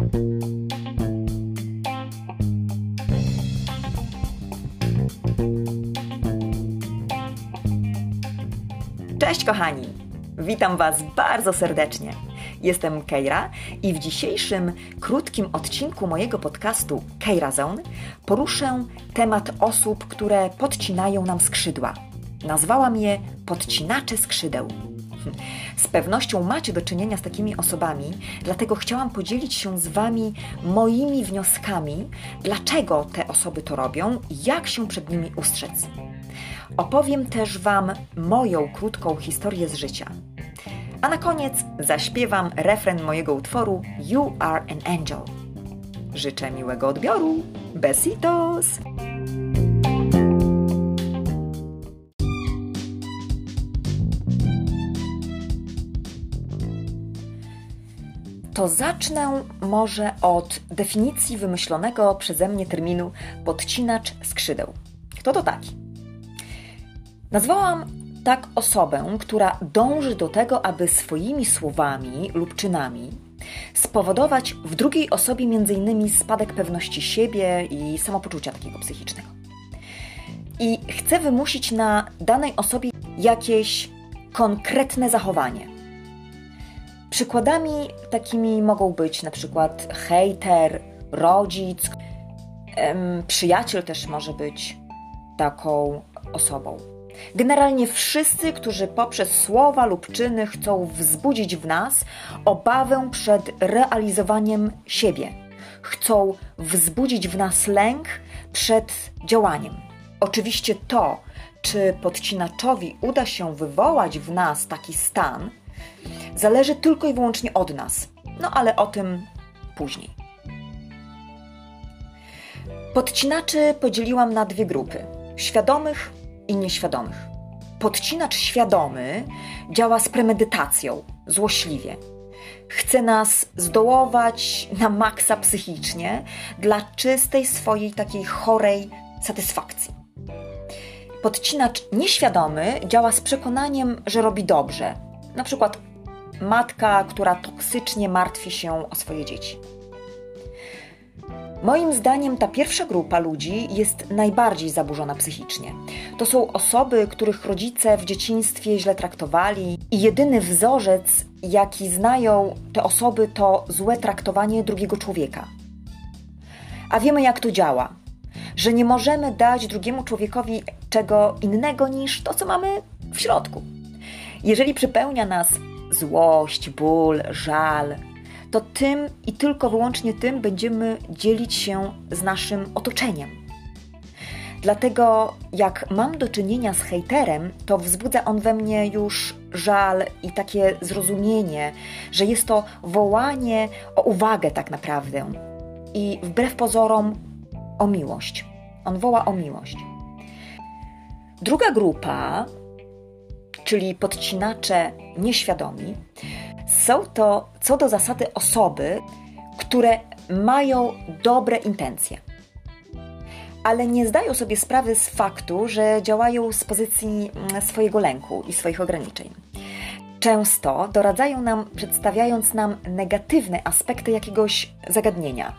Cześć kochani! Witam Was bardzo serdecznie. Jestem Keira i w dzisiejszym krótkim odcinku mojego podcastu Keira Zone poruszę temat osób, które podcinają nam skrzydła. Nazwałam je podcinacze skrzydeł. Z pewnością macie do czynienia z takimi osobami, dlatego chciałam podzielić się z Wami moimi wnioskami, dlaczego te osoby to robią i jak się przed nimi ustrzec. Opowiem też Wam moją krótką historię z życia. A na koniec zaśpiewam refren mojego utworu You Are an Angel. Życzę miłego odbioru. Besitos! To zacznę może od definicji wymyślonego przeze mnie terminu podcinacz skrzydeł. Kto to taki? Nazwałam tak osobę, która dąży do tego, aby swoimi słowami lub czynami spowodować w drugiej osobie m.in. spadek pewności siebie i samopoczucia takiego psychicznego. I chce wymusić na danej osobie jakieś konkretne zachowanie. Przykładami takimi mogą być na przykład hejter, rodzic, przyjaciel też może być taką osobą. Generalnie wszyscy, którzy poprzez słowa lub czyny chcą wzbudzić w nas obawę przed realizowaniem siebie, chcą wzbudzić w nas lęk przed działaniem. Oczywiście to, czy podcinaczowi uda się wywołać w nas taki stan, zależy tylko i wyłącznie od nas. No ale o tym później. Podcinaczy podzieliłam na dwie grupy: świadomych i nieświadomych. Podcinacz świadomy działa z premedytacją, złośliwie. Chce nas zdołować na maksa psychicznie dla czystej swojej takiej chorej satysfakcji. Podcinacz nieświadomy działa z przekonaniem, że robi dobrze. Na przykład matka, która toksycznie martwi się o swoje dzieci. Moim zdaniem ta pierwsza grupa ludzi jest najbardziej zaburzona psychicznie. To są osoby, których rodzice w dzieciństwie źle traktowali i jedyny wzorzec, jaki znają te osoby, to złe traktowanie drugiego człowieka. A wiemy, jak to działa. Że nie możemy dać drugiemu człowiekowi czego innego niż to, co mamy w środku. Jeżeli przypełnia nas złość, ból, żal, to tym i tylko wyłącznie tym będziemy dzielić się z naszym otoczeniem. Dlatego, jak mam do czynienia z hejterem, to wzbudza on we mnie już żal i takie zrozumienie, że jest to wołanie o uwagę, tak naprawdę. I wbrew pozorom, o miłość. On woła o miłość. Druga grupa, czyli podcinacze nieświadomi, są to co do zasady osoby, które mają dobre intencje, ale nie zdają sobie sprawy z faktu, że działają z pozycji mm, swojego lęku i swoich ograniczeń. Często doradzają nam, przedstawiając nam negatywne aspekty jakiegoś zagadnienia.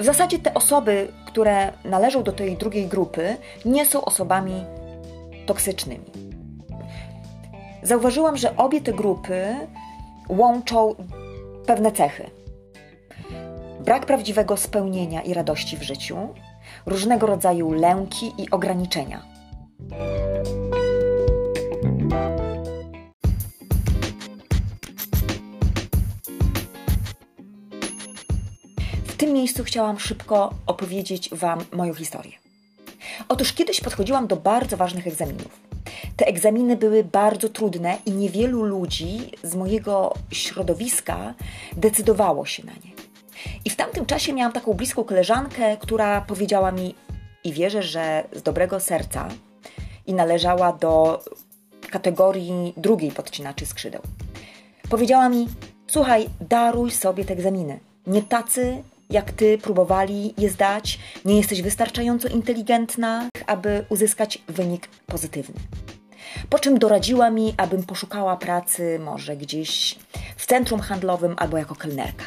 W zasadzie te osoby, które należą do tej drugiej grupy, nie są osobami toksycznymi. Zauważyłam, że obie te grupy łączą pewne cechy. Brak prawdziwego spełnienia i radości w życiu, różnego rodzaju lęki i ograniczenia. W tym miejscu chciałam szybko opowiedzieć Wam moją historię. Otóż kiedyś podchodziłam do bardzo ważnych egzaminów. Te egzaminy były bardzo trudne i niewielu ludzi z mojego środowiska decydowało się na nie. I w tamtym czasie miałam taką bliską koleżankę, która powiedziała mi, i wierzę, że z dobrego serca, i należała do kategorii drugiej podcinaczy skrzydeł. Powiedziała mi: Słuchaj, daruj sobie te egzaminy. Nie tacy jak ty próbowali je zdać, nie jesteś wystarczająco inteligentna, aby uzyskać wynik pozytywny. Po czym doradziła mi, abym poszukała pracy może gdzieś w centrum handlowym albo jako kelnerka.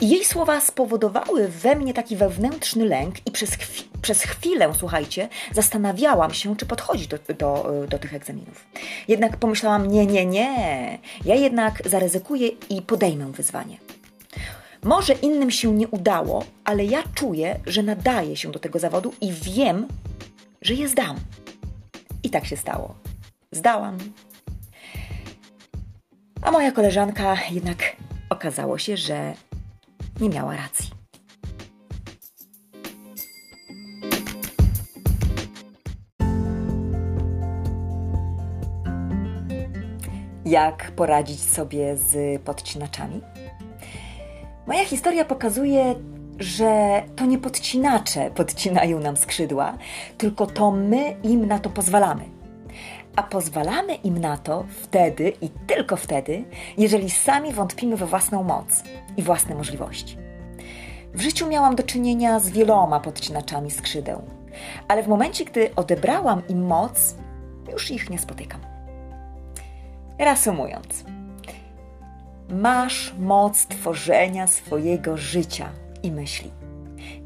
I jej słowa spowodowały we mnie taki wewnętrzny lęk i przez, chwi przez chwilę, słuchajcie, zastanawiałam się, czy podchodzi do, do, do tych egzaminów. Jednak pomyślałam, nie, nie, nie, ja jednak zaryzykuję i podejmę wyzwanie. Może innym się nie udało, ale ja czuję, że nadaję się do tego zawodu i wiem, że je zdam. I tak się stało. Zdałam. A moja koleżanka jednak okazało się, że nie miała racji. Jak poradzić sobie z podcinaczami? Moja historia pokazuje, że to nie podcinacze podcinają nam skrzydła, tylko to my im na to pozwalamy. A pozwalamy im na to wtedy i tylko wtedy, jeżeli sami wątpimy we własną moc i własne możliwości. W życiu miałam do czynienia z wieloma podcinaczami skrzydeł, ale w momencie, gdy odebrałam im moc, już ich nie spotykam. Reasumując, masz moc tworzenia swojego życia i myśli.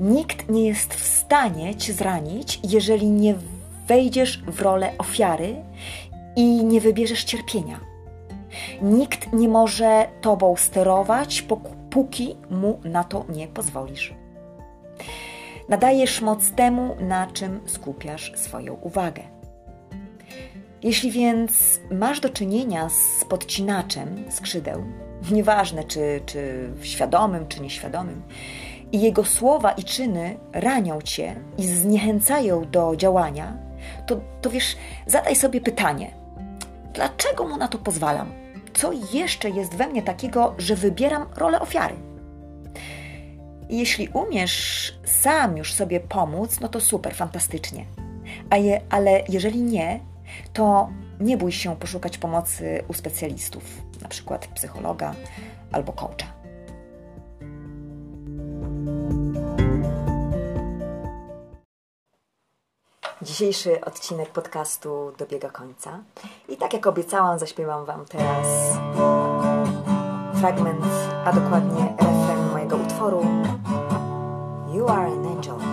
Nikt nie jest w stanie cię zranić, jeżeli nie wejdziesz w rolę ofiary i nie wybierzesz cierpienia. Nikt nie może tobą sterować, póki mu na to nie pozwolisz. Nadajesz moc temu, na czym skupiasz swoją uwagę. Jeśli więc masz do czynienia z podcinaczem skrzydeł, nieważne czy, czy świadomym, czy nieświadomym, i jego słowa i czyny ranią cię i zniechęcają do działania, to, to wiesz, zadaj sobie pytanie: dlaczego mu na to pozwalam? Co jeszcze jest we mnie takiego, że wybieram rolę ofiary? Jeśli umiesz sam już sobie pomóc, no to super, fantastycznie. Je, ale jeżeli nie, to nie bój się poszukać pomocy u specjalistów, przykład psychologa albo coacha. Dzisiejszy odcinek podcastu dobiega końca. I tak jak obiecałam, zaśpiewam Wam teraz fragment, a dokładnie refren mojego utworu You are an angel.